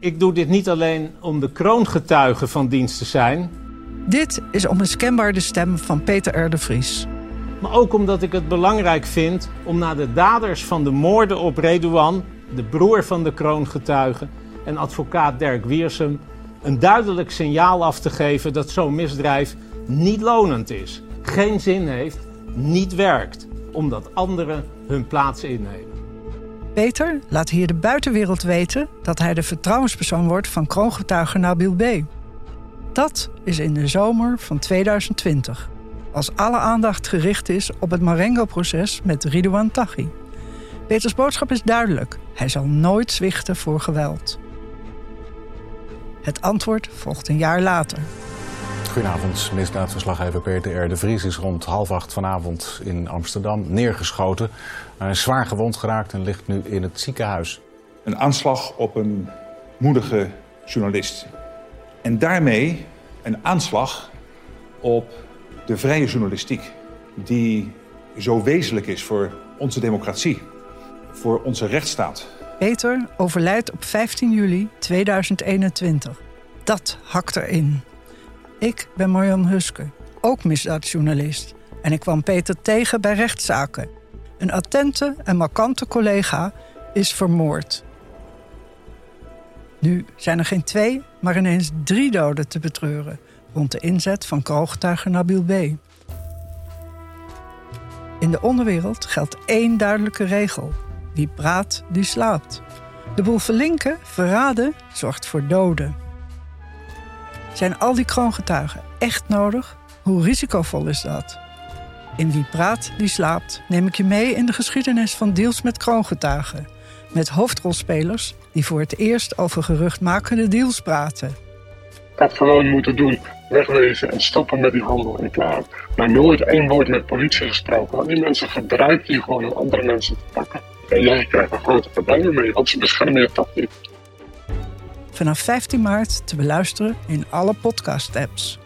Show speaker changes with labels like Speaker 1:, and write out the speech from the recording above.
Speaker 1: Ik doe dit niet alleen om de kroongetuige van dienst te zijn.
Speaker 2: Dit is onmiskenbaar de stem van Peter R. de Vries.
Speaker 1: Maar ook omdat ik het belangrijk vind om naar de daders van de moorden op Redouan, de broer van de kroongetuige, en advocaat Dirk Wiersum, een duidelijk signaal af te geven dat zo'n misdrijf niet lonend is, geen zin heeft, niet werkt, omdat anderen hun plaats innemen.
Speaker 2: Peter laat hier de buitenwereld weten dat hij de vertrouwenspersoon wordt van kroongetuige Nabil B. Dat is in de zomer van 2020, als alle aandacht gericht is op het Marengo-proces met Ridouan Taghi. Peters boodschap is duidelijk: hij zal nooit zwichten voor geweld. Het antwoord volgt een jaar later.
Speaker 3: Goedenavond, misdaadverslaggever Peter R. de Vries is rond half acht vanavond in Amsterdam neergeschoten. Hij is zwaar gewond geraakt en ligt nu in het ziekenhuis.
Speaker 4: Een aanslag op een moedige journalist. En daarmee een aanslag op de vrije journalistiek, die zo wezenlijk is voor onze democratie, voor onze rechtsstaat.
Speaker 2: Peter overlijdt op 15 juli 2021. Dat hakt erin. Ik ben Marjan Huske, ook misdaadjournalist. En ik kwam Peter tegen bij rechtszaken. Een attente en markante collega is vermoord. Nu zijn er geen twee, maar ineens drie doden te betreuren rond de inzet van kroogtuiger Nabil B. In de onderwereld geldt één duidelijke regel: wie praat, die slaapt. De boel verlinken, verraden, zorgt voor doden. Zijn al die kroongetuigen echt nodig? Hoe risicovol is dat? In Wie praat, die slaapt neem ik je mee in de geschiedenis van deals met kroongetuigen. Met hoofdrolspelers die voor het eerst over geruchtmakende deals praten.
Speaker 5: Ik had gewoon moeten doen, wegwezen en stoppen met die handel en klaar. Maar nooit één woord met politie gesproken. Die mensen gebruiken die gewoon om andere mensen te pakken. En jij krijgt er grote problemen mee, want ze beschermen je toch niet.
Speaker 2: Vanaf 15 maart te beluisteren in alle podcast-apps.